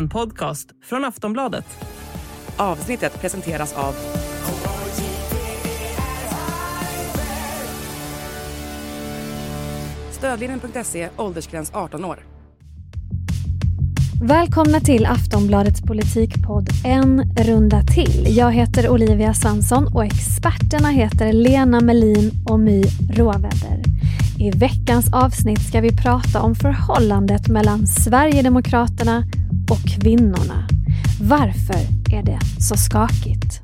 En podcast från Aftonbladet. Avsnittet presenteras av Stödlinjen.se, åldersgräns 18 år. Välkomna till Aftonbladets politikpodd En runda till. Jag heter Olivia Svensson och experterna heter Lena Melin och My Råväder. I veckans avsnitt ska vi prata om förhållandet mellan Sverigedemokraterna och kvinnorna. Varför är det så skakigt?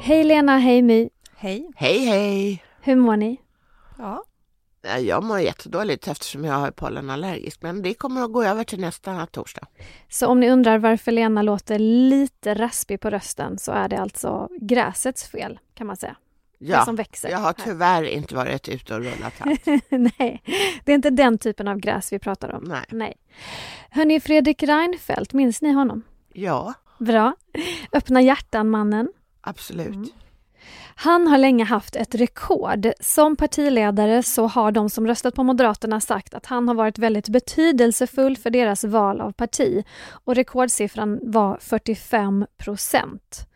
Hej Lena, hej My. Hej. Hej hej! Hur mår ni? Ja. Ja, Jag mår jättedåligt eftersom jag är pollenallergisk men det kommer att gå över till nästa torsdag. Så om ni undrar varför Lena låter lite raspig på rösten så är det alltså gräsets fel kan man säga. Ja, som växer jag har här. tyvärr inte varit ute och rullat här. Nej, det är inte den typen av gräs vi pratar om. Nej. Nej. Hörni, Fredrik Reinfeldt, minns ni honom? Ja, Bra. Öppna hjärtan-mannen. absolut. Mm. Han har länge haft ett rekord. Som partiledare så har de som röstat på Moderaterna sagt att han har varit väldigt betydelsefull för deras val av parti. Och rekordsiffran var 45 procent.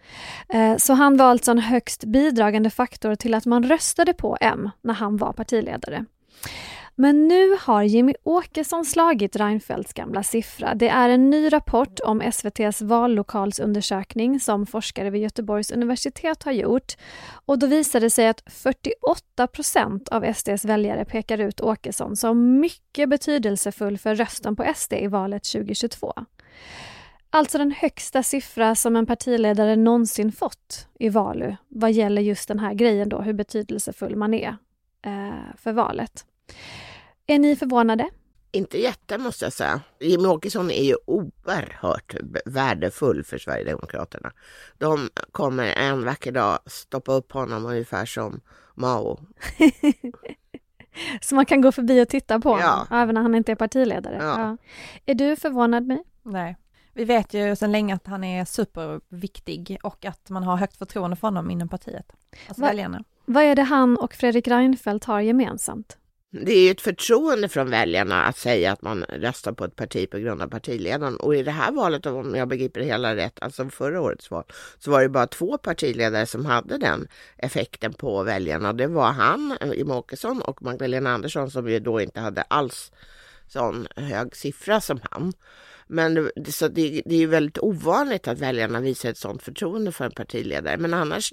Eh, så han var alltså en högst bidragande faktor till att man röstade på M när han var partiledare. Men nu har Jimmy Åkesson slagit Reinfeldts gamla siffra. Det är en ny rapport om SVTs vallokalsundersökning som forskare vid Göteborgs universitet har gjort. Och då visade det sig att 48 procent av SDs väljare pekar ut Åkesson som mycket betydelsefull för rösten på SD i valet 2022. Alltså den högsta siffra som en partiledare någonsin fått i Valu vad gäller just den här grejen då, hur betydelsefull man är eh, för valet. Är ni förvånade? Inte jätte måste jag säga. Jimmie Åkesson är ju oerhört värdefull för Sverigedemokraterna. De kommer en vacker dag stoppa upp honom ungefär som Mao. Så man kan gå förbi och titta på Ja. honom, även när han inte är partiledare. Ja. Är du förvånad mig? Nej. Vi vet ju sedan länge att han är superviktig och att man har högt förtroende för honom inom partiet. Alltså Va- väljarna. Vad är det han och Fredrik Reinfeldt har gemensamt? Det är ju ett förtroende från väljarna att säga att man röstar på ett parti på grund av partiledaren. Och i det här valet, om jag begriper det hela rätt, alltså förra årets val, så var det bara två partiledare som hade den effekten på väljarna. Det var han, Jimmie Åkesson, och Magdalena Andersson som ju då inte hade alls sån hög siffra som han. Men det- så det, det är ju väldigt ovanligt att väljarna visar ett sådant förtroende för en partiledare. Men annars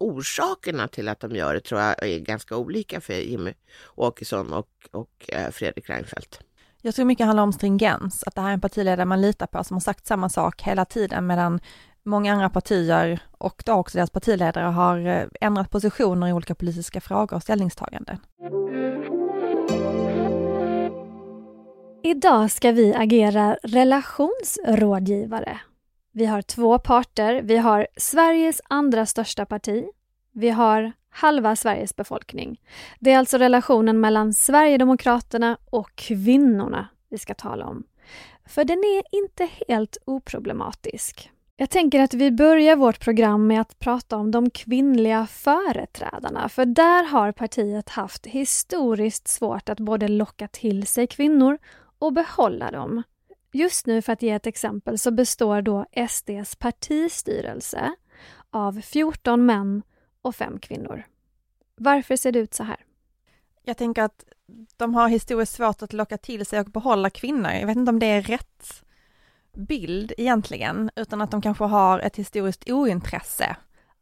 orsakerna till att de gör det tror jag är ganska olika för Jimmy Åkesson och, och eh, Fredrik Reinfeldt. Jag tror mycket handlar om stringens, att det här är en partiledare man litar på som har sagt samma sak hela tiden medan många andra partier och då också deras partiledare har eh, ändrat positioner i olika politiska frågor och ställningstaganden. Idag ska vi agera relationsrådgivare. Vi har två parter. Vi har Sveriges andra största parti. Vi har halva Sveriges befolkning. Det är alltså relationen mellan Sverigedemokraterna och kvinnorna vi ska tala om. För den är inte helt oproblematisk. Jag tänker att vi börjar vårt program med att prata om de kvinnliga företrädarna, för där har partiet haft historiskt svårt att både locka till sig kvinnor och behålla dem. Just nu, för att ge ett exempel, så består då SDs partistyrelse av 14 män och 5 kvinnor. Varför ser det ut så här? Jag tänker att de har historiskt svårt att locka till sig och behålla kvinnor. Jag vet inte om det är rätt bild egentligen, utan att de kanske har ett historiskt ointresse.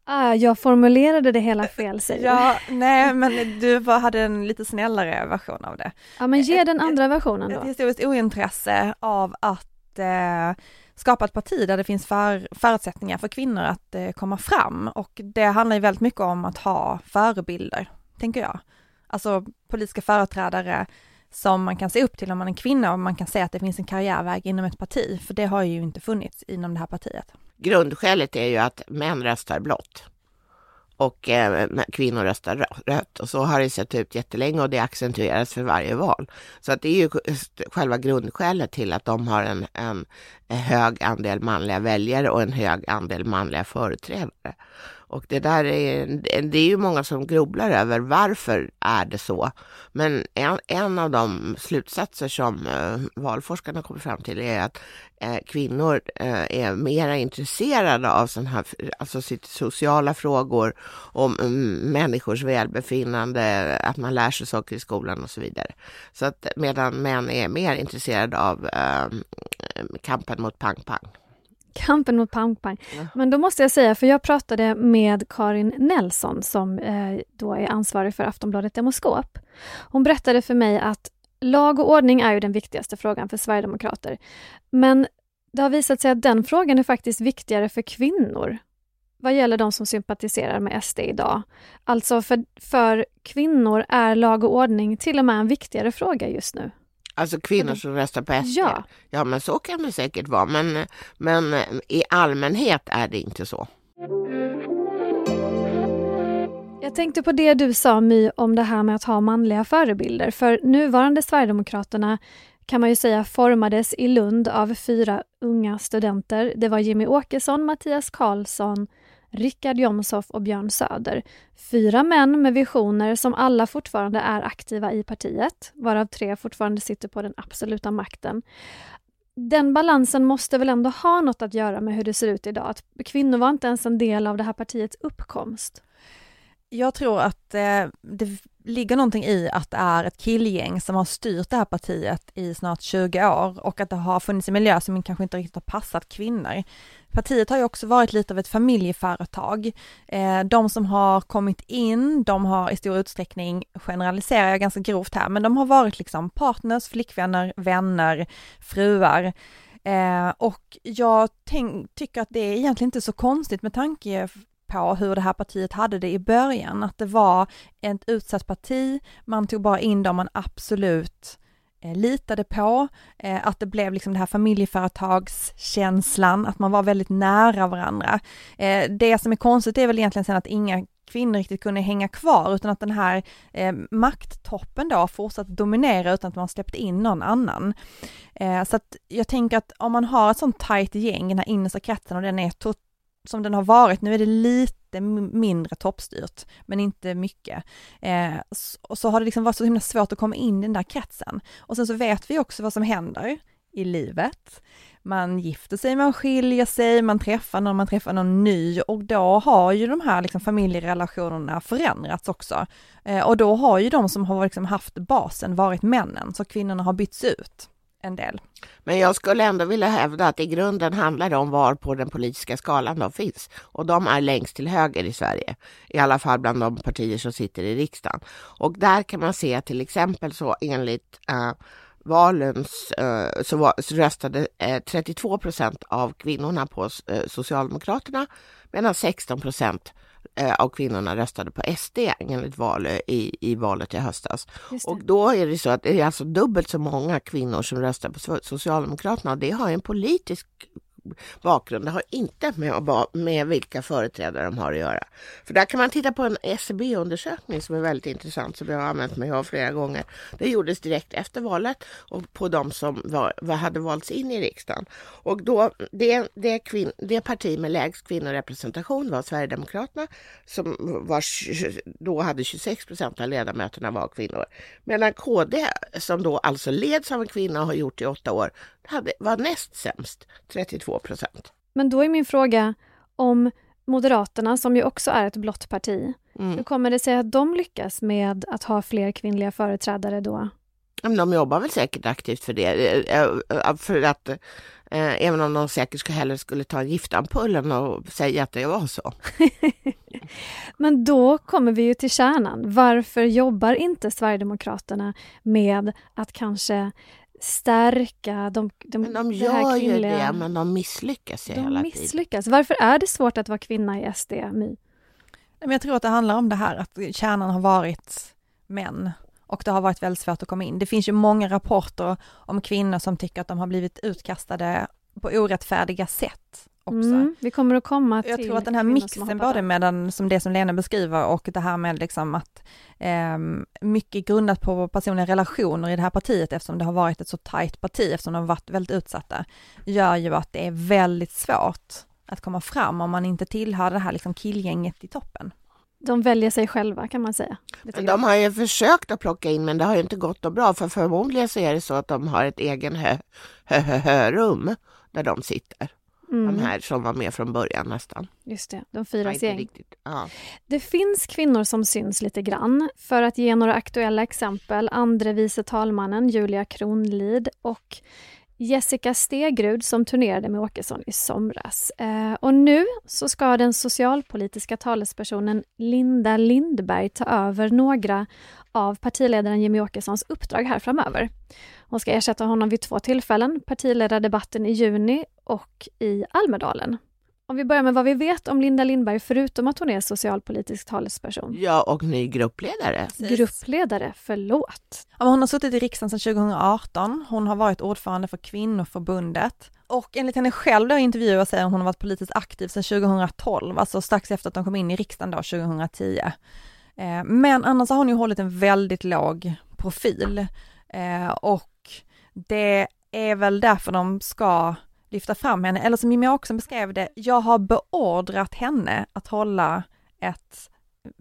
Ah, jag formulerade det hela fel, säger. Ja, nej, men du var- hade en lite snällare version av det. Ja, men ge den andra versionen Ett då. historiskt ointresse av att eh, skapa ett parti där det finns för, förutsättningar för kvinnor att eh, komma fram och det handlar ju väldigt mycket om att ha förebilder, tänker jag. Alltså politiska företrädare som man kan se upp till om man är kvinna och man kan se att det finns en karriärväg inom ett parti, för det har ju inte funnits inom det här partiet. Grundskälet är ju att män röstar blått. och eh, kvinnor röstar rött. Och så har det sett ut jättelänge och det accentueras för varje val. Så att det är ju själva grundskälet till att de har en, en, en hög andel manliga väljare och en hög andel manliga företrädare. Och det där är, det är ju många som grubblar över varför är det så. Men en, en av de slutsatser som eh, valforskarna kommer fram till är att eh, kvinnor eh, är mer intresserade av sån här, alltså sitt sociala frågor, om mm, människors välbefinnande, att man lär sig saker i skolan och så vidare. Så att medan män är mer intresserade av eh, kampen mot pang-pang. Kampen mot pang-pang. Ja. Men då måste jag säga, för jag pratade med Karin Nelson som eh, då är ansvarig för Aftonbladet Demoskop. Hon berättade för mig att lag och ordning är ju den viktigaste frågan för Sverigedemokrater. Men det har visat sig att den frågan är faktiskt viktigare för kvinnor vad gäller de som sympatiserar med SD idag. Alltså för, för kvinnor är lag och ordning till och med en viktigare fråga just nu. Alltså kvinnor som röstar på SD? Ja. ja, men så kan det säkert vara. Men, men i allmänhet är det inte så. Jag tänkte på det du sa My om det här med att ha manliga förebilder. För nuvarande Sverigedemokraterna kan man ju säga formades i Lund av fyra unga studenter. Det var Jimmy Åkesson, Mattias Karlsson, Rickard Jomshoff och Björn Söder. Fyra män med visioner som alla fortfarande är aktiva i partiet, varav tre fortfarande sitter på den absoluta makten. Den balansen måste väl ändå ha något att göra med hur det ser ut idag? Att kvinnor var inte ens en del av det här partiets uppkomst. Jag tror att eh, det ligger någonting i att det är ett killgäng som har styrt det här partiet i snart 20 år och att det har funnits en miljö som kanske inte riktigt har passat kvinnor. Partiet har ju också varit lite av ett familjeföretag. Eh, de som har kommit in, de har i stor utsträckning, generaliserar jag ganska grovt här, men de har varit liksom partners, flickvänner, vänner, fruar. Eh, och jag tänk, tycker att det är egentligen inte så konstigt med tanke på hur det här partiet hade det i början, att det var ett utsatt parti, man tog bara in dem man absolut eh, litade på, eh, att det blev liksom det här familjeföretagskänslan, att man var väldigt nära varandra. Eh, det som är konstigt är väl egentligen sen att inga kvinnor riktigt kunde hänga kvar utan att den här eh, makttoppen då fortsatt dominera utan att man släppt in någon annan. Eh, så att jag tänker att om man har ett sånt tajt gäng, den här innersta kretsen och den är tot som den har varit, nu är det lite mindre toppstyrt, men inte mycket. Eh, så, så har det liksom varit så himla svårt att komma in i den där kretsen. Och sen så vet vi också vad som händer i livet. Man gifter sig, man skiljer sig, man träffar någon, man träffar någon ny och då har ju de här liksom familjerelationerna förändrats också. Eh, och då har ju de som har liksom haft basen varit männen, så kvinnorna har bytts ut en del. Men jag skulle ändå vilja hävda att i grunden handlar det om var på den politiska skalan de finns. Och de är längst till höger i Sverige, i alla fall bland de partier som sitter i riksdagen. Och där kan man se till exempel så enligt eh, uh, valens uh, eh, så, var, så röstade eh, uh, 32 procent av kvinnorna på Socialdemokraterna medan 16 procent av kvinnorna röstade på SD enligt val, i, i valet i höstas. Och då är det så att det är alltså dubbelt så många kvinnor som röstar på Socialdemokraterna och det har en politisk bakgrund. Det har inte med, med vilka företrädare de har att göra. För där kan man titta på en SCB-undersökning som är väldigt intressant som jag har använt mig av flera gånger. Det gjordes direkt efter valet och på de som var, hade valts in i riksdagen. Och då, det, det, kvin, det parti med lägst kvinnorepresentation var Sverigedemokraterna som var, då hade 26 procent av ledamöterna var kvinnor. Medan KD som då alltså leds av en kvinna och har gjort i åtta år hade, var näst sämst, 32 procent. Men då är min fråga om Moderaterna, som ju också är ett blått parti, mm. hur kommer det sig att de lyckas med att ha fler kvinnliga företrädare då? De jobbar väl säkert aktivt för det. Eh, eh, för att eh, även om de säkert skulle hellre skulle ta giftampullen och säga att det var så. Men då kommer vi ju till kärnan. Varför jobbar inte Sverigedemokraterna med att kanske stärka de, de, men de gör ju det, men de misslyckas ju de hela misslyckas. tiden. Varför är det svårt att vara kvinna i SD, My? Jag tror att det handlar om det här att kärnan har varit män och det har varit väldigt svårt att komma in. Det finns ju många rapporter om kvinnor som tycker att de har blivit utkastade på orättfärdiga sätt också. Mm, vi kommer att komma till Jag tror att den här mixen både med den, som det som Lena beskriver och det här med liksom att eh, mycket grundat på personliga relationer i det här partiet eftersom det har varit ett så tajt parti, eftersom de har varit väldigt utsatta, gör ju att det är väldigt svårt att komma fram om man inte tillhör det här liksom killgänget i toppen. De väljer sig själva kan man säga. De har ju försökt att plocka in men det har ju inte gått så bra för förmodligen så är det så att de har ett egen hö, hö, hö, hö rum där de sitter. Mm. De här som var med från början nästan. Just det, de fyras gäng. Riktigt, ja. Det finns kvinnor som syns lite grann. För att ge några aktuella exempel, andre vice talmannen Julia Kronlid och Jessica Stegrud som turnerade med Åkesson i somras. Eh, och nu så ska den socialpolitiska talespersonen Linda Lindberg ta över några av partiledaren Jimmy Åkessons uppdrag här framöver. Hon ska ersätta honom vid två tillfällen, partiledardebatten i juni och i Almedalen. Om vi börjar med vad vi vet om Linda Lindberg, förutom att hon är socialpolitisk talesperson. Ja, och ny gruppledare. Gruppledare, förlåt. Ja, hon har suttit i riksdagen sedan 2018. Hon har varit ordförande för kvinnoförbundet. Och enligt henne själv då i intervjuer säger hon att hon har varit politiskt aktiv sedan 2012, alltså strax efter att de kom in i riksdagen då 2010. Eh, men annars har hon ju hållit en väldigt låg profil. Eh, och det är väl därför de ska lyfta fram henne, eller som Jimmie också beskrev det, jag har beordrat henne att hålla ett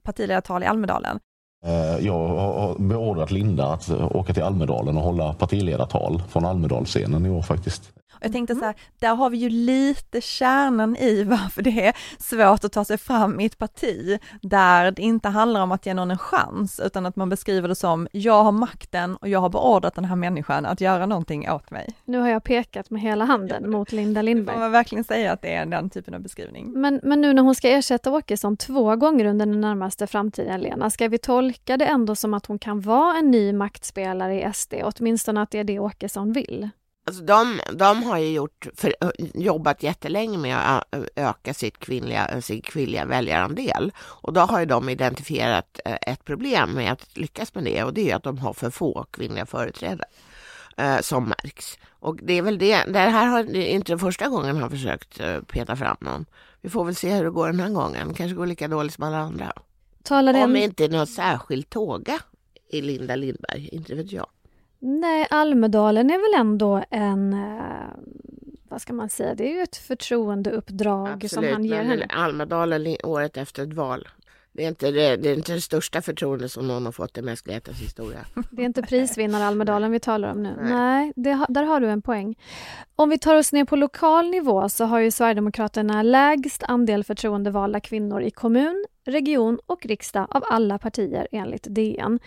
partiledartal i Almedalen. Eh, jag har beordrat Linda att åka till Almedalen och hålla partiledartal från Almedalsscenen i år faktiskt. Jag tänkte mm. så här, där har vi ju lite kärnan i varför det är svårt att ta sig fram i ett parti där det inte handlar om att ge någon en chans utan att man beskriver det som jag har makten och jag har beordrat den här människan att göra någonting åt mig. Nu har jag pekat med hela handen mot Linda Lindberg. Får man verkligen säga att det är den typen av beskrivning. Men, men nu när hon ska ersätta Åkesson två gånger under den närmaste framtiden, Lena, ska vi tolka det ändå som att hon kan vara en ny maktspelare i SD, åtminstone att det är det Åkesson vill? Alltså de, de har ju gjort, för, jobbat jättelänge med att öka sitt kvinnliga, sin kvinnliga väljarandel. Och då har ju de identifierat ett problem med att lyckas med det och det är att de har för få kvinnliga företrädare eh, som märks. Och det är väl det, det här har inte första gången har försökt peta fram någon. Vi får väl se hur det går den här gången, kanske går lika dåligt som alla andra. Talar Om den... inte någon särskild tåga i Linda Lindberg, inte vet jag. Nej, Almedalen är väl ändå en, eh, vad ska man säga, det är ju ett förtroendeuppdrag Absolut, som han ger henne. Almedalen året efter ett val. Det är, inte det, det är inte det största förtroendet som någon har fått i mänsklighetens historia. Det är inte prisvinnare Almedalen vi talar om nu. Nej, Nej det, där har du en poäng. Om vi tar oss ner på lokal nivå så har ju Sverigedemokraterna lägst andel förtroendevalda kvinnor i kommun, region och riksdag av alla partier enligt DN.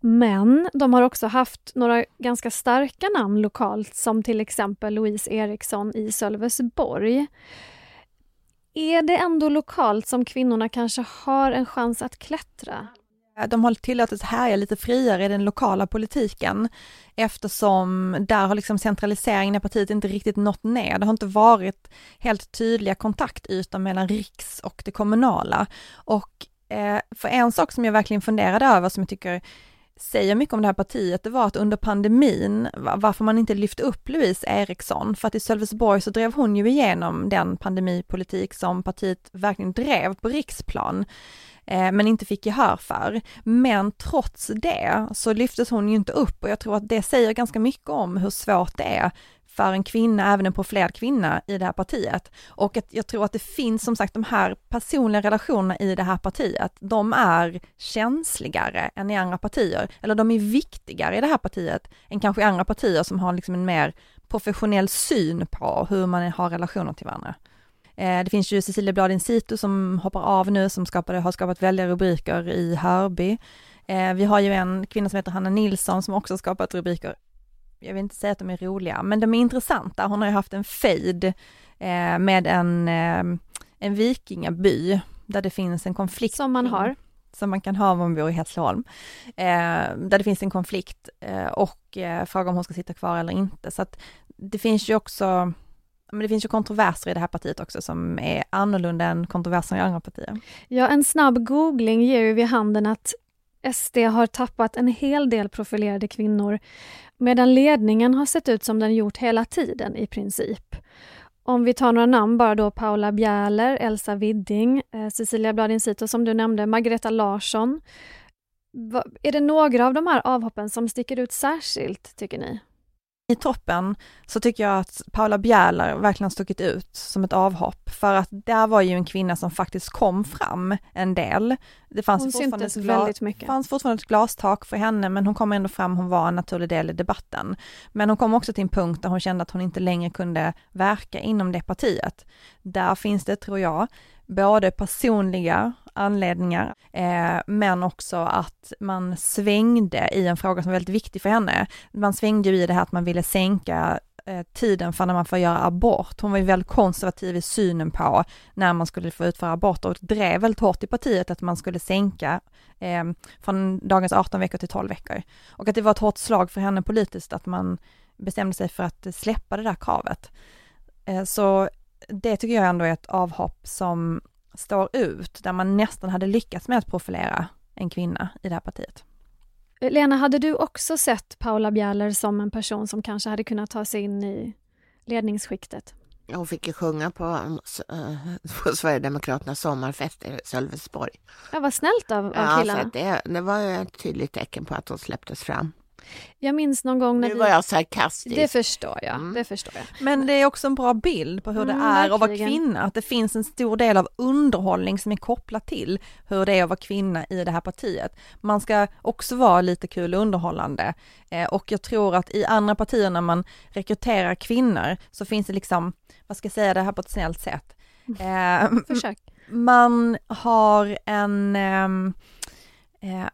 Men de har också haft några ganska starka namn lokalt som till exempel Louise Eriksson i Sölvesborg. Är det ändå lokalt som kvinnorna kanske har en chans att klättra? De har tillåtits härja lite friare i den lokala politiken eftersom där har liksom centraliseringen i partiet inte riktigt nått ner. Det har inte varit helt tydliga kontaktytor mellan riks och det kommunala. Och eh, för en sak som jag verkligen funderade över som jag tycker säger mycket om det här partiet, det var att under pandemin, varför man inte lyfte upp Louise Eriksson, för att i Sölvesborg så drev hon ju igenom den pandemipolitik som partiet verkligen drev på riksplan, eh, men inte fick gehör för. Men trots det så lyftes hon ju inte upp och jag tror att det säger ganska mycket om hur svårt det är för en kvinna, även en profilerad kvinna i det här partiet. Och att jag tror att det finns som sagt de här personliga relationerna i det här partiet, de är känsligare än i andra partier, eller de är viktigare i det här partiet än kanske i andra partier som har liksom en mer professionell syn på hur man har relationer till varandra. Eh, det finns ju Cecilia Bladin Situ som hoppar av nu, som skapade, har skapat väldiga rubriker i Hörby. Eh, vi har ju en kvinna som heter Hanna Nilsson som också skapat rubriker jag vill inte säga att de är roliga, men de är intressanta. Hon har ju haft en fejd eh, med en, eh, en vikingaby där det finns en konflikt. Som man har. Som man kan ha om man bor i Hässleholm. Eh, där det finns en konflikt och eh, fråga om hon ska sitta kvar eller inte. Så att det finns ju också men det finns ju kontroverser i det här partiet också som är annorlunda än kontroverser i andra partier. Ja, en snabb googling ger ju vid handen att SD har tappat en hel del profilerade kvinnor medan ledningen har sett ut som den gjort hela tiden i princip. Om vi tar några namn bara då, Paula Bjäler, Elsa Widding, eh, Cecilia Bladinsito som du nämnde, Margareta Larsson. Va, är det några av de här avhoppen som sticker ut särskilt, tycker ni? I toppen så tycker jag att Paula Bjärler verkligen stuckit ut som ett avhopp för att där var ju en kvinna som faktiskt kom fram en del. Det fanns Hon fortfarande ett väldigt mycket. fanns fortfarande ett glastak för henne men hon kom ändå fram, hon var en naturlig del i debatten. Men hon kom också till en punkt där hon kände att hon inte längre kunde verka inom det partiet. Där finns det, tror jag, både personliga anledningar, eh, men också att man svängde i en fråga som var väldigt viktig för henne. Man svängde ju i det här att man ville sänka eh, tiden för när man får göra abort. Hon var ju väldigt konservativ i synen på när man skulle få utföra abort och drev väldigt hårt i partiet att man skulle sänka eh, från dagens 18 veckor till 12 veckor. Och att det var ett hårt slag för henne politiskt att man bestämde sig för att släppa det där kravet. Eh, så det tycker jag ändå är ett avhopp som står ut, där man nästan hade lyckats med att profilera en kvinna i det här partiet. Lena, hade du också sett Paula Bjärler som en person som kanske hade kunnat ta sig in i ledningsskiktet? Hon fick ju sjunga på, äh, på Sverigedemokraternas sommarfest i Sölvesborg. Ja, vad snällt av, av Ja, killarna. så att det, det var ju ett tydligt tecken på att hon släpptes fram. Jag minns någon gång när Nu vi... var jag sarkastisk. Det förstår jag, Mm. det förstår jag. Men det är också en bra bild på hur det Mm, är att vara kvinna, att det finns en stor del av underhållning som är kopplat till hur det är att vara kvinna i det här partiet. Man ska också vara lite kul och underhållande eh, och jag tror att i andra partier när man rekryterar kvinnor så finns det liksom, vad ska jag säga det här på ett snällt sätt, eh, Försök. man har en, eh,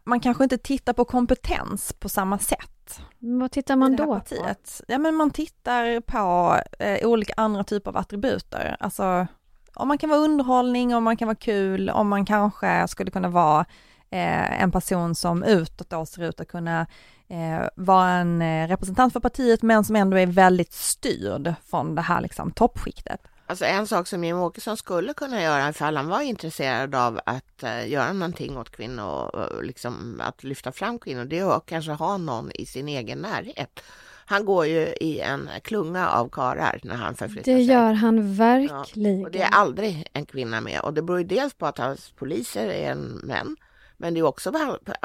man kanske inte tittar på kompetens på samma sätt Vad tittar man då på? partiet. Ja men man tittar på eh, olika andra typer av attributer, alltså om man kan vara underhållning, om man kan vara kul, om man kanske skulle kunna vara eh, en person som utåt då ser ut att kunna eh, vara en eh, representant för partiet men som ändå är väldigt styrd från det här liksom toppskiktet. Alltså en sak som Jimmie Åkesson skulle kunna göra ifall han var intresserad av att uh, göra någonting åt kvinnor och liksom att lyfta fram kvinnor, det är att kanske ha någon i sin egen närhet. Han går ju i en klunga av karar när han förflyttar Det sig. gör han verkligen. Och det är aldrig en kvinna med och det beror ju dels på att hans poliser är en män, men det är också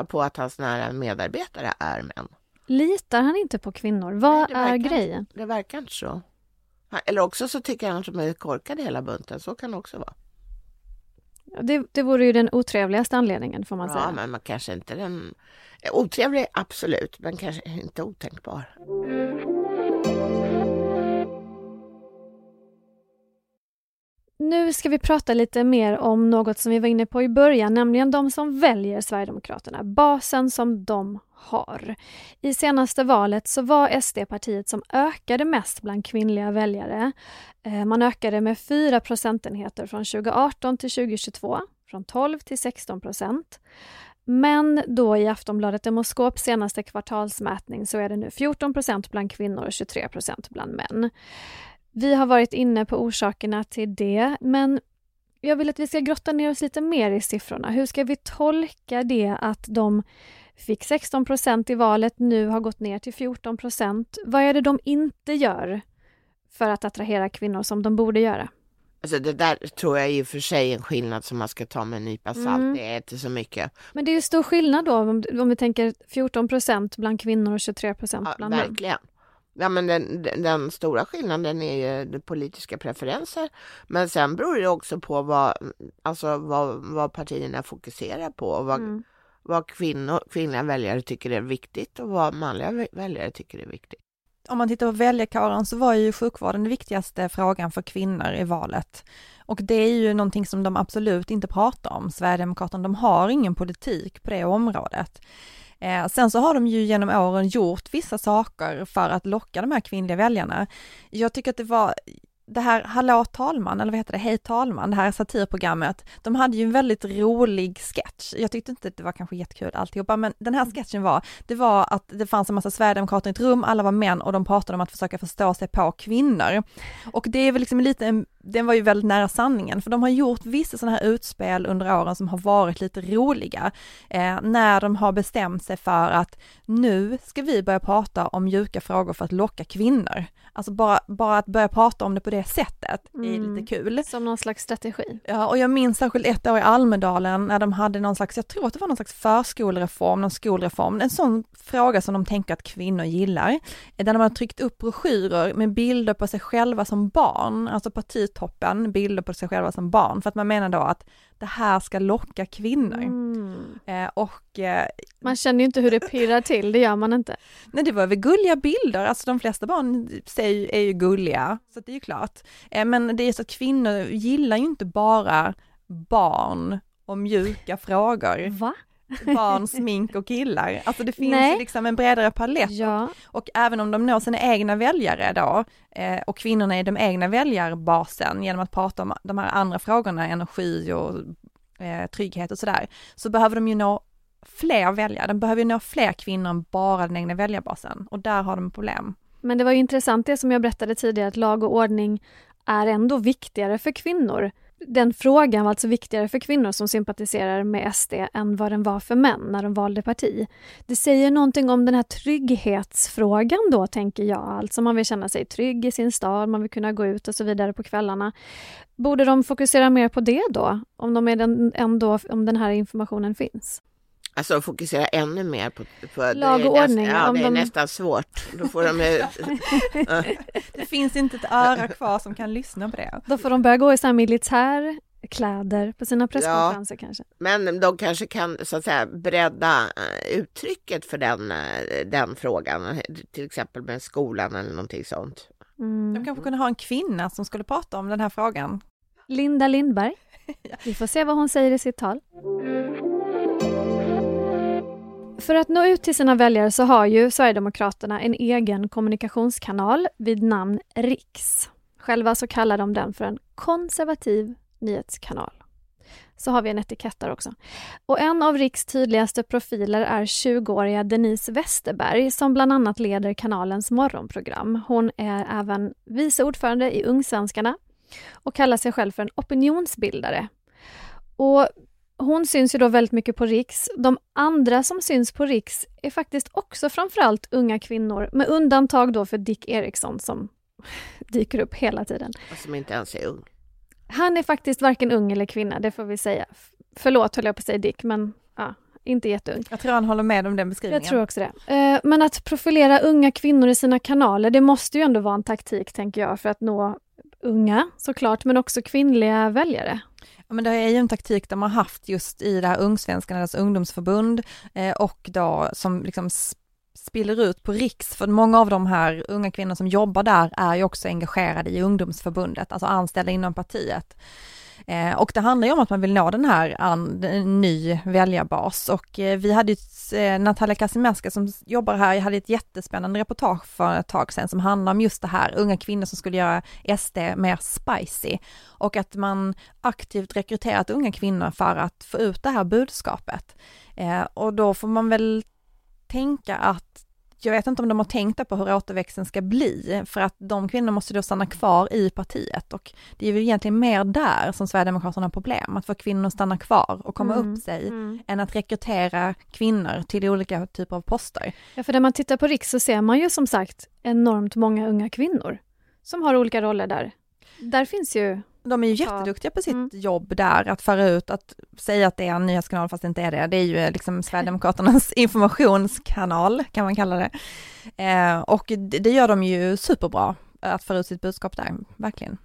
på att hans nära medarbetare är män. Litar han inte på kvinnor? Vad det är grejen? Det verkar inte så. Eller också så tycker han att de är korkade hela bunten, så kan det också vara. Det, det vore ju den otrevligaste anledningen får man Ja, säga. men man kanske inte den... Otrevlig, absolut, men kanske inte otänkbar. Nu ska vi prata lite mer om något som vi var inne på i början, nämligen de som väljer Sverigedemokraterna, basen som de har. I senaste valet så var SD partiet som ökade mest bland kvinnliga väljare. Eh, man ökade med 4 procentenheter från 2018 till 2022, från 12 till 16 procent. Men då i Aftonbladet Demoskop senaste kvartalsmätning så är det nu 14 procent bland kvinnor och 23 procent bland män. Vi har varit inne på orsakerna till det, men jag vill att vi ska grotta ner oss lite mer i siffrorna. Hur ska vi tolka det att de fick 16 procent i valet, nu har gått ner till 14 procent? Vad är det de inte gör för att attrahera kvinnor som de borde göra? Alltså det där tror jag i och för sig är en skillnad som man ska ta med en nypa salt. Mm. Det är inte så mycket. Men det är ju stor skillnad då om, om vi tänker 14 procent bland kvinnor och 23 procent Ja, bland män. verkligen. Ja, men den, den, den stora skillnaden är ju de politiska preferenser. Men sen beror det också på vad, alltså vad, vad partierna fokuserar på och vad, Mm. vad kvinnor, kvinnliga väljare tycker är viktigt och vad manliga vä- väljare tycker är viktigt. Om man tittar på väljarkåren så var ju sjukvården den viktigaste frågan för kvinnor i valet. Och det är ju någonting som de absolut inte pratar om. Sverigedemokraterna, de har ingen politik på det området. Eh, sen så har de ju genom åren gjort vissa saker för att locka de här kvinnliga väljarna. Jag tycker att det var det här Hallå talman, eller vad heter det, Hej talman, det här satirprogrammet, de hade ju en väldigt rolig sketch. Jag tyckte inte att det var kanske jättekul alltihopa, men den här sketchen var, det var att det fanns en massa sverigedemokrater i ett rum, alla var män och de pratade om att försöka förstå sig på kvinnor. Och det är väl liksom lite en den var ju väldigt nära sanningen, för de har gjort vissa sådana här utspel under åren som har varit lite roliga, eh, när de har bestämt sig för att nu ska vi börja prata om mjuka frågor för att locka kvinnor. Alltså bara, bara att börja prata om det på det sättet är Mm. lite kul. Som någon slags strategi. Ja, och jag minns särskilt ett år i Almedalen när de hade någon slags, jag tror att det var någon slags förskolereform, någon skolreform, en sån fråga som de tänker att kvinnor gillar. Där de har tryckt upp broschyrer med bilder på sig själva som barn, alltså partitoppen, bilder på sig själva som barn, för att man menar då att det här ska locka kvinnor. Mm. Eh, och eh, Man känner ju inte hur det pirrar till, det gör man inte. Nej det var väl gulliga bilder, alltså de flesta barn säger, är ju gulliga, så det är ju klart. Eh, Men det är så att kvinnor gillar ju inte bara barn och mjuka frågor, Va? Barn, smink och killar. Alltså det finns Nej. liksom en bredare palett Ja. och även om de når sina egna väljare då, eh, och kvinnorna är de egna väljarbasen genom att prata om de här andra frågorna, energi och eh, trygghet och sådär, så behöver de ju nå fler väljare, de behöver ju nå fler kvinnor än bara den egna väljarbasen och där har de problem. Men det var ju intressant det som jag berättade tidigare, att lag och ordning är ändå viktigare för kvinnor. Den frågan var alltså viktigare för kvinnor som sympatiserar med SD än vad den var för män när de valde parti. Det säger någonting om den här trygghetsfrågan då, tänker jag. Alltså man vill känna sig trygg i sin stad, man vill kunna gå ut och så vidare på kvällarna. Borde de fokusera mer på det då? Om, de är den, ändå, om den här informationen finns? Alltså fokusera ännu mer på, på Lag och ordning, Ja, det är de- nästan svårt. Då får de ju, Det finns inte ett öra kvar som kan lyssna på det. Då får de börja gå i så här militärkläder på sina presskonferenser kanske. men de kanske kan så att säga bredda eh, uttrycket för den, eh, den frågan, till exempel med skolan eller någonting sånt. Mm. De kanske kunde ha en kvinna som skulle prata om den här frågan. Linda Lindberg. Vi får se vad hon säger i sitt tal. För att nå ut till sina väljare så har ju Sverigedemokraterna en egen kommunikationskanal vid namn Riks. Själva så kallar de den för en konservativ nyhetskanal. Så har vi en etikett där också. Och en av Riks tydligaste profiler är 20-åriga Denise Westerberg som bland annat leder kanalens morgonprogram. Hon är även vice ordförande i Ungsvenskarna och kallar sig själv för en opinionsbildare. Och hon syns ju då väldigt mycket på Riks. De andra som syns på Riks är faktiskt också framförallt unga kvinnor, med undantag då för Dick Eriksson som dyker upp hela tiden. och Som inte ens är ung. Han är faktiskt varken ung eller kvinna, det får vi säga. Förlåt höll jag på att säga Dick, men ja, inte jätteung. Jag tror han håller med om den beskrivningen. Jag tror också det. Eh, Men att profilera unga kvinnor i sina kanaler, det måste ju ändå vara en taktik, tänker jag, för att nå unga såklart, men också kvinnliga väljare. Ja, men det är ju en taktik de har haft just i det här Ungsvenskarna, deras ungdomsförbund eh, och då som liksom spiller ut på riks, för många av de här unga kvinnor som jobbar där är ju också engagerade i ungdomsförbundet, alltså anställda inom partiet. Eh, och det handlar ju om att man vill nå den här an, ny väljarbas och eh, vi hade ju eh, Natalia Kasimerska som jobbar här, jag hade ett jättespännande reportage för ett tag sedan som handlar om just det här, unga kvinnor som skulle göra SD mer spicy och att man aktivt rekryterat unga kvinnor för att få ut det här budskapet. Eh, och då får man väl tänka att jag vet inte om de har tänkt på hur återväxten ska bli, för att de kvinnorna måste då stanna kvar i partiet och det är ju egentligen mer där som Sverigedemokraterna har problem, att få kvinnor att stanna kvar och komma Mm, upp sig, mm. än att rekrytera kvinnor till olika typer av poster. Ja, för när man tittar på Riks så ser man ju som sagt enormt många unga kvinnor som har olika roller där. Där finns ju... De är ju jätteduktiga på sitt Mm. jobb där, att föra ut, att säga att det är en nyhetskanal fast det inte är det. Det är ju liksom Sverigedemokraternas informationskanal, kan man kalla det. Eh, och det, gör de ju superbra, att föra ut sitt budskap där, verkligen.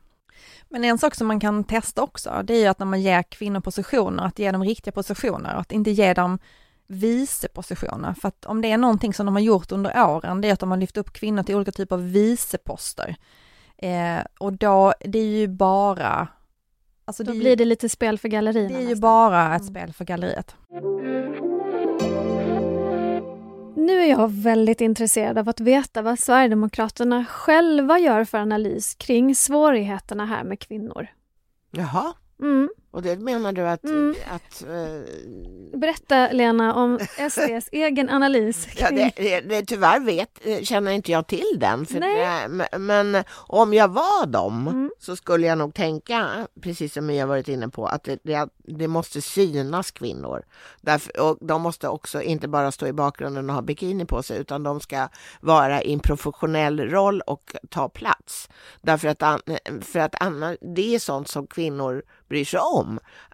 Men en sak som man kan testa också, det är ju att när man ger kvinnor positioner, att ge dem riktiga positioner, att inte ge dem vice positioner. För att om det är någonting som de har gjort under åren, det är att de har lyft upp kvinnor till olika typer av viceposter. Eh, och då, det är ju bara, alltså Då det, är ju- blir det lite spel för gallerierna. det är ju nästan. bara ett Mm. spel för galleriet. Nu är jag väldigt intresserad av att veta vad Sverigedemokraterna själva gör för analys kring svårigheterna här med kvinnor. Jaha, Mm. Och det menar du att... Mm. att eh, Berätta Lena om SDs egen analys. ja, kring- det, det, det, tyvärr vet, eh, känner inte jag till den. För Nej. det, men- om jag var dem Mm. så skulle jag nog tänka, precis som jag varit inne på, att det, måste synas kvinnor. Därför, och de måste också inte bara stå i bakgrunden och ha bikini på sig utan de ska vara i en professionell roll och ta plats. Därför att, för att annars, det är sånt som kvinnor bryr sig om.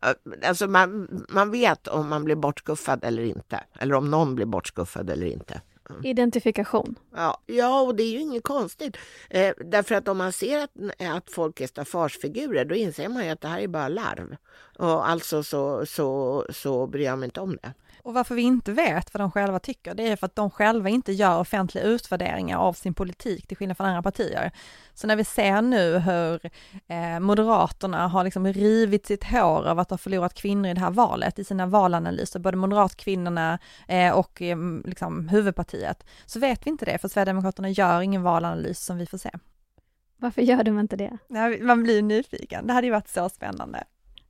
Eh, Alltså man, man vet om man blir bortskuffad eller inte. Eller om någon blir bortskuffad eller inte. Identifikation. Ja, ja, och det är ju inget konstigt. Eh, därför att om man ser att, att folk är staffagefigurer då inser man ju att det här är bara larv. Och alltså så, så, så bryr jag mig inte om det. Och varför vi inte vet vad de själva tycker, det är för att de själva inte gör offentliga utvärderingar av sin politik till skillnad från andra partier. Så när vi ser nu hur eh, Moderaterna har liksom rivit sitt hår av att ha förlorat kvinnor i det här valet i sina valanalyser, både Moderatkvinnorna eh, och eh, liksom huvudpartiet, så vet vi inte det för Sverigedemokraterna gör ingen valanalys som vi får se. Varför gör de inte det? Man blir nyfiken, det hade ju varit så spännande.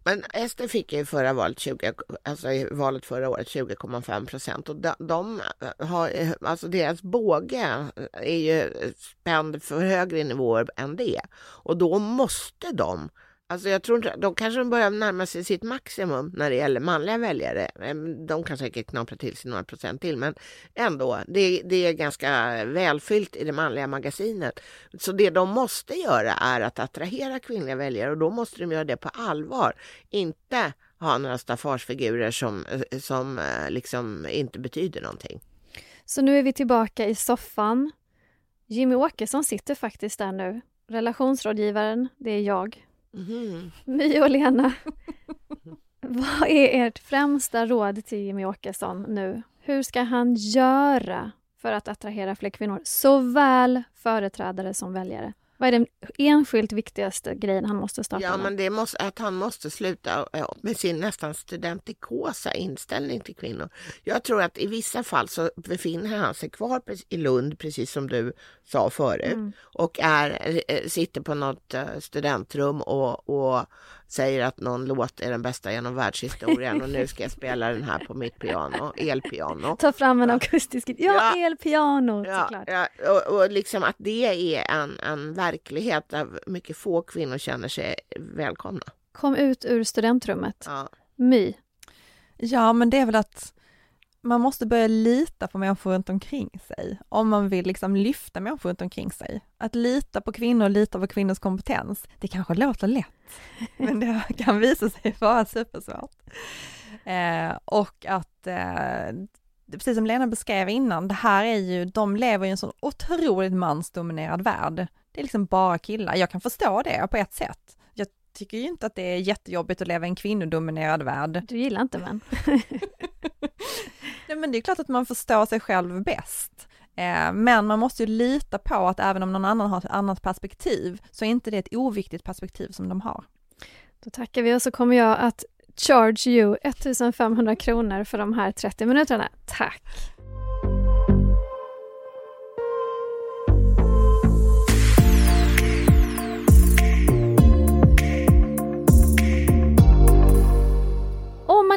Men SD fick ju i förra valet, 20, alltså i valet förra året 20,5 procent. Och de, de har, alltså deras båge är ju spänd för högre nivåer än det. Och då måste de Alltså jag tror inte, de kanske börjar närma sig sitt maximum när det gäller manliga väljare. Ehm, de kan säkert knapra till sig några procent till, men ändå, det, det är ganska välfyllt i det manliga magasinet. Så det de måste göra är att attrahera kvinnliga väljare och då måste de göra det på allvar. Inte ha några staffagefigurer som, eh, som eh, liksom inte betyder någonting. Så nu är vi tillbaka i soffan. Jimmy Åkesson sitter faktiskt där nu. Relationsrådgivaren, det är jag. Mm-hmm. Mm. My och Lena. Vad är ert främsta råd till Jimmy Åkesson nu? Hur ska han göra för att attrahera fler kvinnor? Såväl företrädare som väljare. Vad är den enskilt viktigaste grejen han måste starta Ja, med? men det måste, att han måste sluta med sin nästan studentikosa inställning till kvinnor. Jag tror att i vissa fall så befinner han sig kvar i Lund, precis som du sa förut, Mm. och är, eh, sitter på något eh, studentrum och, och säger att någon låt är den bästa genom världshistorien och nu ska jag spela den här på mitt piano, elpiano. Ta fram en akustisk... Ja, Ja. elpiano Ja, såklart. ja, och, och liksom att det är en, en verklighet där mycket få kvinnor känner sig välkomna. Kom ut ur studentrummet. Ja. My. Ja, men det är väl att man måste börja lita på människor runt omkring sig om man vill liksom lyfta människor runt omkring sig. Att lita på kvinnor, lita på kvinnors kompetens, det kanske låter lätt, men det kan visa sig vara supersvårt. Eh, och att, eh, precis som Lena beskrev innan, det här är ju, de lever i en sån otroligt mansdominerad värld. Det är liksom bara killar. Jag kan förstå det på ett sätt. Jag tycker ju inte att det är jättejobbigt att leva i en kvinnodominerad värld. Du gillar inte män. Nej, men det är klart att man förstår sig själv bäst. Eh, men man måste ju lita på att även om någon annan har ett annat perspektiv så är inte det ett oviktigt perspektiv som de har. Då tackar vi och så kommer jag att charge you 1500 kronor för de här 30 minuterna. Tack!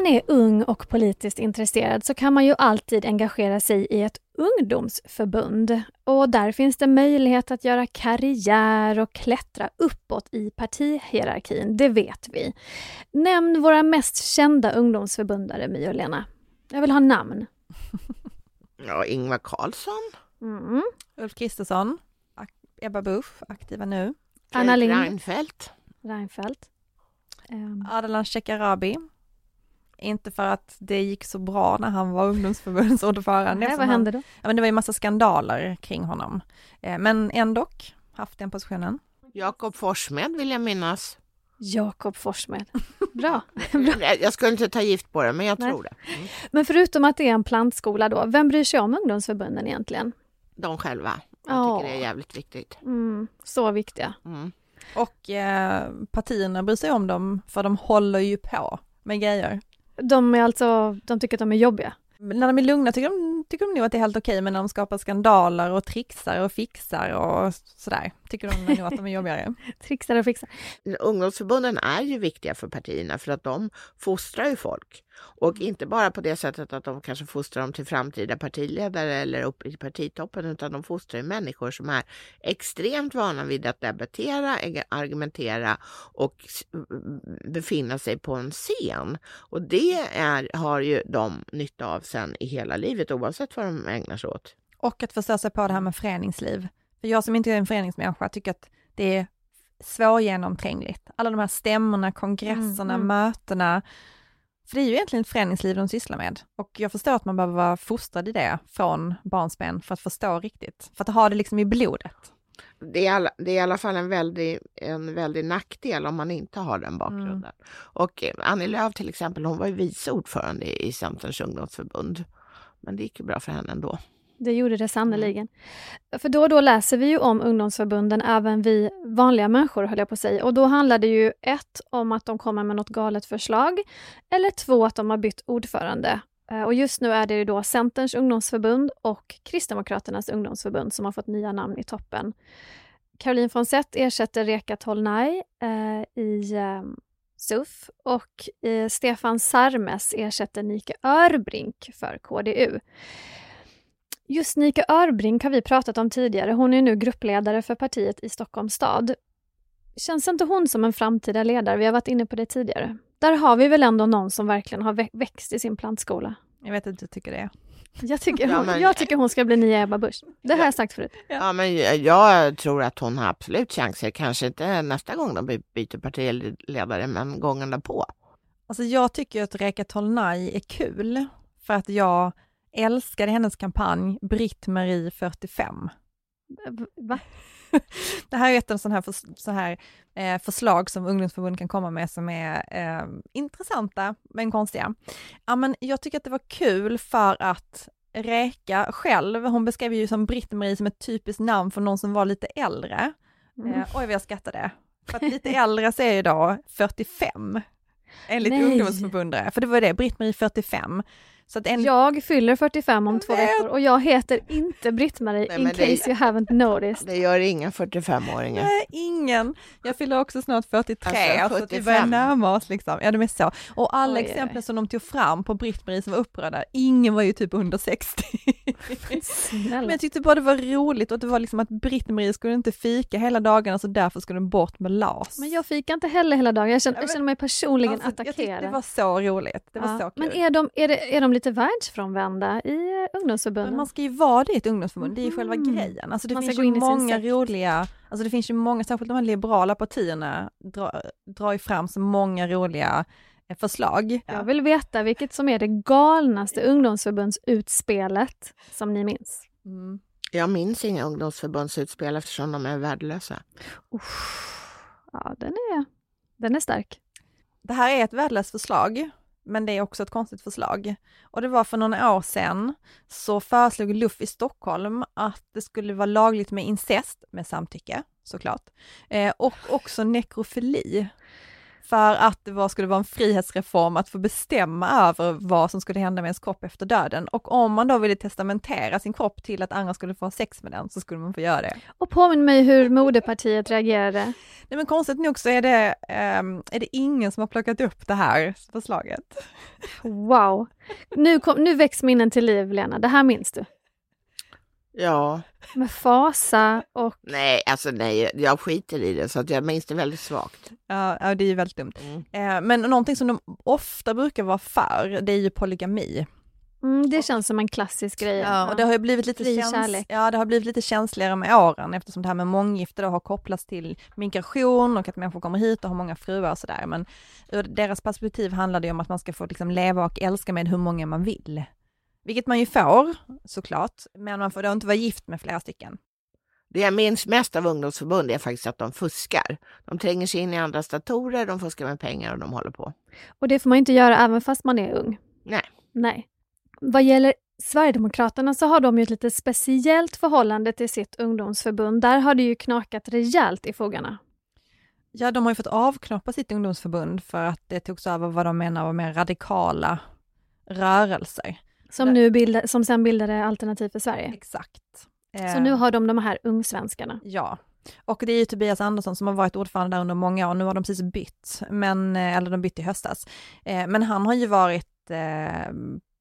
Man är ung och politiskt intresserad så kan man ju alltid engagera sig i ett ungdomsförbund. Och där finns det möjlighet att göra karriär och klättra uppåt i partihierarkin, det vet vi. Nämn våra mest kända ungdomsförbundare, My och Lena. Jag vill ha namn. Ja, Ingvar Carlsson, Mm. Ulf Kristersson, Ebba Busch, aktiva nu. Anna Lindh. Reinfeldt. Reinfeldt. Ehm, Ardalan Shekarabi. Inte för att det gick så bra när han var ungdomsförbundsordförande. nej, vad han- hände då? Ja, men det var ju massa skandaler kring honom. Eh, men ändå haft den positionen. Jakob Forssmed vill jag minnas. Jakob Forssmed. Bra. Jag skulle inte ta gift på det, men jag Nej. tror det. Mm. Men förutom att det är en plantskola då, vem bryr sig om ungdomsförbunden egentligen? De själva. Jag Ja. tycker det är jävligt viktigt. Mm, så viktiga. Mm. Och eh, partierna bryr sig om dem för de håller ju på med grejer. De är alltså, de tycker att de är jobbiga. När de är lugna tycker de, tycker de nog att det är helt okej, men när de skapar skandaler och trixar och fixar och sådär, tycker de nog att de är jobbigare. Trixar och fixar. Ungdomsförbunden är ju viktiga för partierna för att de fostrar ju folk. Och inte bara på det sättet att de kanske fostrar dem till framtida partiledare eller upp i partitoppen utan de fostrar ju människor som är extremt vana vid att debattera, argumentera och befinna sig på en scen. Och det är, har ju de nytta av sen i hela livet oavsett vad de ägnar sig åt. Och att förstå sig på det här med föreningsliv. För jag som inte är en föreningsmänniska tycker att det är svårgenomträngligt. Alla de här stämmorna, kongresserna, mm, mm. mötena. För det är ju egentligen ett föreningsliv de sysslar med. Och jag förstår att man behöver vara fostrad i det från barnsben för att förstå riktigt. För att ha det liksom i blodet. Det är, alla, det är i alla fall en väldig, en väldig nackdel om man inte har den bakgrunden. Mm. Och eh, Annie Lööf till exempel, hon var ju vice ordförande i Centerns ungdomsförbund. Men det gick ju bra för henne ändå. Det gjorde det sannerligen. Mm. För då och då läser vi ju om ungdomsförbunden, även vi vanliga människor höll jag på att säga. Och då handlar det ju ett om att de kommer med något galet förslag, eller två att de har bytt ordförande. Eh, och just nu är det ju då Centerns ungdomsförbund och Kristdemokraternas ungdomsförbund som har fått nya namn i toppen. Caroline Fonsett ersätter Reka Tolnaj eh, i eh, SUF och eh, Stefan Sarmes ersätter Nike Örbrink för KDU. Just Nike Örbrink har vi pratat om tidigare. Hon är nu gruppledare för partiet i Stockholms stad. Känns inte hon som en framtida ledare? Vi har varit inne på det tidigare. Där har vi väl ändå någon som verkligen har växt i sin plantskola. Jag vet att du tycker det. Jag tycker, hon, ja, men, jag tycker hon ska bli nya Ebba Busch. Det har jag sagt förut. Ja, men jag tror att hon har absolut chanser. Kanske inte nästa gång de byter partiledare, men gången därpå. Alltså jag tycker att Reka Tolnaj är kul för att jag älskade hennes kampanj Britt-Marie 45. Va? Det här är ett av sådana här, för, så här eh, förslag som ungdomsförbund kan komma med som är eh, intressanta men konstiga. Ja, men jag tycker att det var kul för att Reka själv, hon beskrev ju som Britt-Marie som ett typiskt namn för någon som var lite äldre. Mm. Eh, oj vad jag skrattade. För att lite äldre så är ju då 45 enligt Nej. ungdomsförbundare, för det var det, Britt-Marie 45. En... Jag fyller 45 om två veckor och jag heter inte Britt-Marie in case det... you haven't noticed. Det gör inga 45-åringar. Nej, ingen. Jag fyller också snart 43, alltså, så att vi börjar närma oss liksom. Ja, de är så. Och alla oj, exempel oj. som de tog fram på Britt-Marie som var upprörda, ingen var ju typ under 60. Men jag tyckte bara det var roligt och det var liksom att Britt-Marie skulle inte fika hela dagarna så därför skulle den bort med LAS. Men jag fikar inte heller hela dagen, jag känner, jag känner mig personligen alltså, attackerad. Jag tyckte det var så roligt, det var ja. så kul. Men är de, är, det, är de lite världsfrånvända i ungdomsförbundet? man ska ju vara det i ett ungdomsförbund, det är ju själva mm. grejen. Alltså det man finns ju många roliga, alltså det finns ju många, särskilt de här liberala partierna drar, drar ju fram så många roliga eh, förslag. Jag vill veta vilket som är det galnaste ungdomsförbundsutspelet som ni minns. Mm. Jag minns inga ungdomsförbundsutspel eftersom de är värdelösa. Uff. Ja, den är, den är stark. Det här är ett värdelöst förslag men det är också ett konstigt förslag. Och det var för några år sedan så föreslog LUF i Stockholm att det skulle vara lagligt med incest, med samtycke såklart, eh, och också nekrofili för att det var, skulle vara en frihetsreform att få bestämma över vad som skulle hända med ens kropp efter döden. Och om man då ville testamentera sin kropp till att andra skulle få ha sex med den så skulle man få göra det. Och påminn mig hur moderpartiet reagerade. Nej men konstigt nog så är det, um, är det ingen som har plockat upp det här förslaget. Wow! Nu, kom, nu väcks minnen till liv Lena, det här minns du? Ja. Med fasa och... Nej, alltså nej, jag skiter i det så att jag minns det väldigt svagt. Ja, ja det är ju väldigt dumt. Mm. Eh, men någonting som de ofta brukar vara för, det är ju polygami. Mm, det känns som en klassisk grej. Ja, och det har ju blivit lite, käns ja, det har blivit lite känsligare med åren eftersom det här med månggifte då har kopplats till migration och att människor kommer hit och har många fruar och sådär. Men ur deras perspektiv handlar det om att man ska få liksom leva och älska med hur många man vill. Vilket man ju får såklart, men man får då inte vara gift med flera stycken. Det jag minns mest av ungdomsförbund är faktiskt att de fuskar. De tränger sig in i andras datorer, de fuskar med pengar och de håller på. Och det får man inte göra även fast man är ung. Nej. Nej. Vad gäller Sverigedemokraterna så har de ju ett lite speciellt förhållande till sitt ungdomsförbund. Där har det ju knakat rejält i fogarna. Ja, de har ju fått avknoppa sitt ungdomsförbund för att det togs över vad de menar var mer radikala rörelser. Som, nu bilda, som sen bildade Alternativ för Sverige? Exakt. Så nu har de de här ungsvenskarna? Ja, Och det är ju Tobias Andersson som har varit ordförande där under många år, nu har de precis bytt, men, eh, eller de bytte i höstas. Eh, men han har ju varit eh,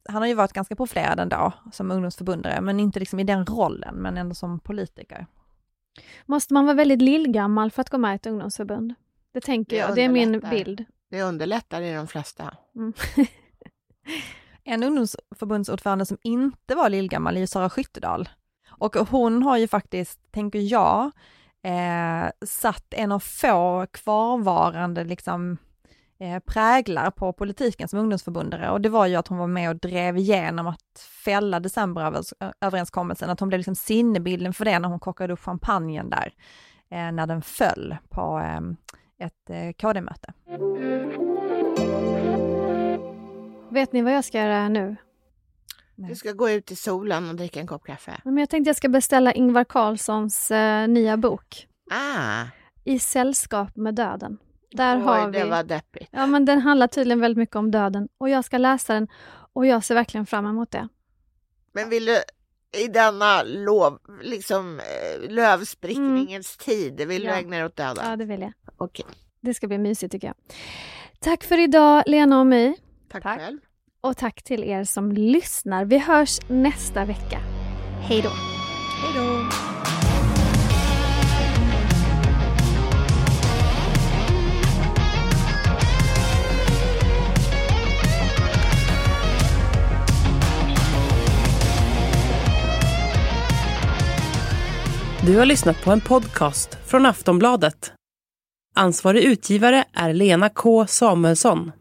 han har ju varit ganska profilerad ändå som ungdomsförbundare, men inte liksom i den rollen, men ändå som politiker. Måste man vara väldigt lillgammal för att gå med i ett ungdomsförbund? Det tänker Det jag, det är min bild. Det underlättar i de flesta. Mm. En ungdomsförbundsordförande som inte var lillgammal är ju Sara Skyttedal. Och hon har ju faktiskt, tänker jag, eh, satt en av få kvarvarande liksom, eh, präglar på politiken som ungdomsförbundare och det var ju att hon var med och drev igenom att fälla decemberöverenskommelsen, att hon blev liksom sinnebilden för det när hon kockade upp champagnen där, eh, när den föll på eh, ett eh, KD-möte. Vet ni vad jag ska göra nu? Du ska gå ut i solen och dricka en kopp kaffe. Men jag tänkte jag ska beställa Ingvar Carlssons eh, nya bok, Ah, I sällskap med döden. Där oj, har det vi... var deppigt. Ja, men den handlar tydligen väldigt mycket om döden och jag ska läsa den och jag ser verkligen fram emot det. Men vill du i denna lov, liksom, eh, lövsprickningens tid, vill Ja. du ägna dig åt döden? Ja, det vill jag. Okej, Det ska bli mysigt tycker jag. Tack för idag, Lena och My. Tack, Tack. själv. Och tack till er som lyssnar. Vi hörs nästa vecka. Hej då! Hej då! Du har lyssnat på en podcast från Aftonbladet. Ansvarig utgivare är Lena K Samuelsson.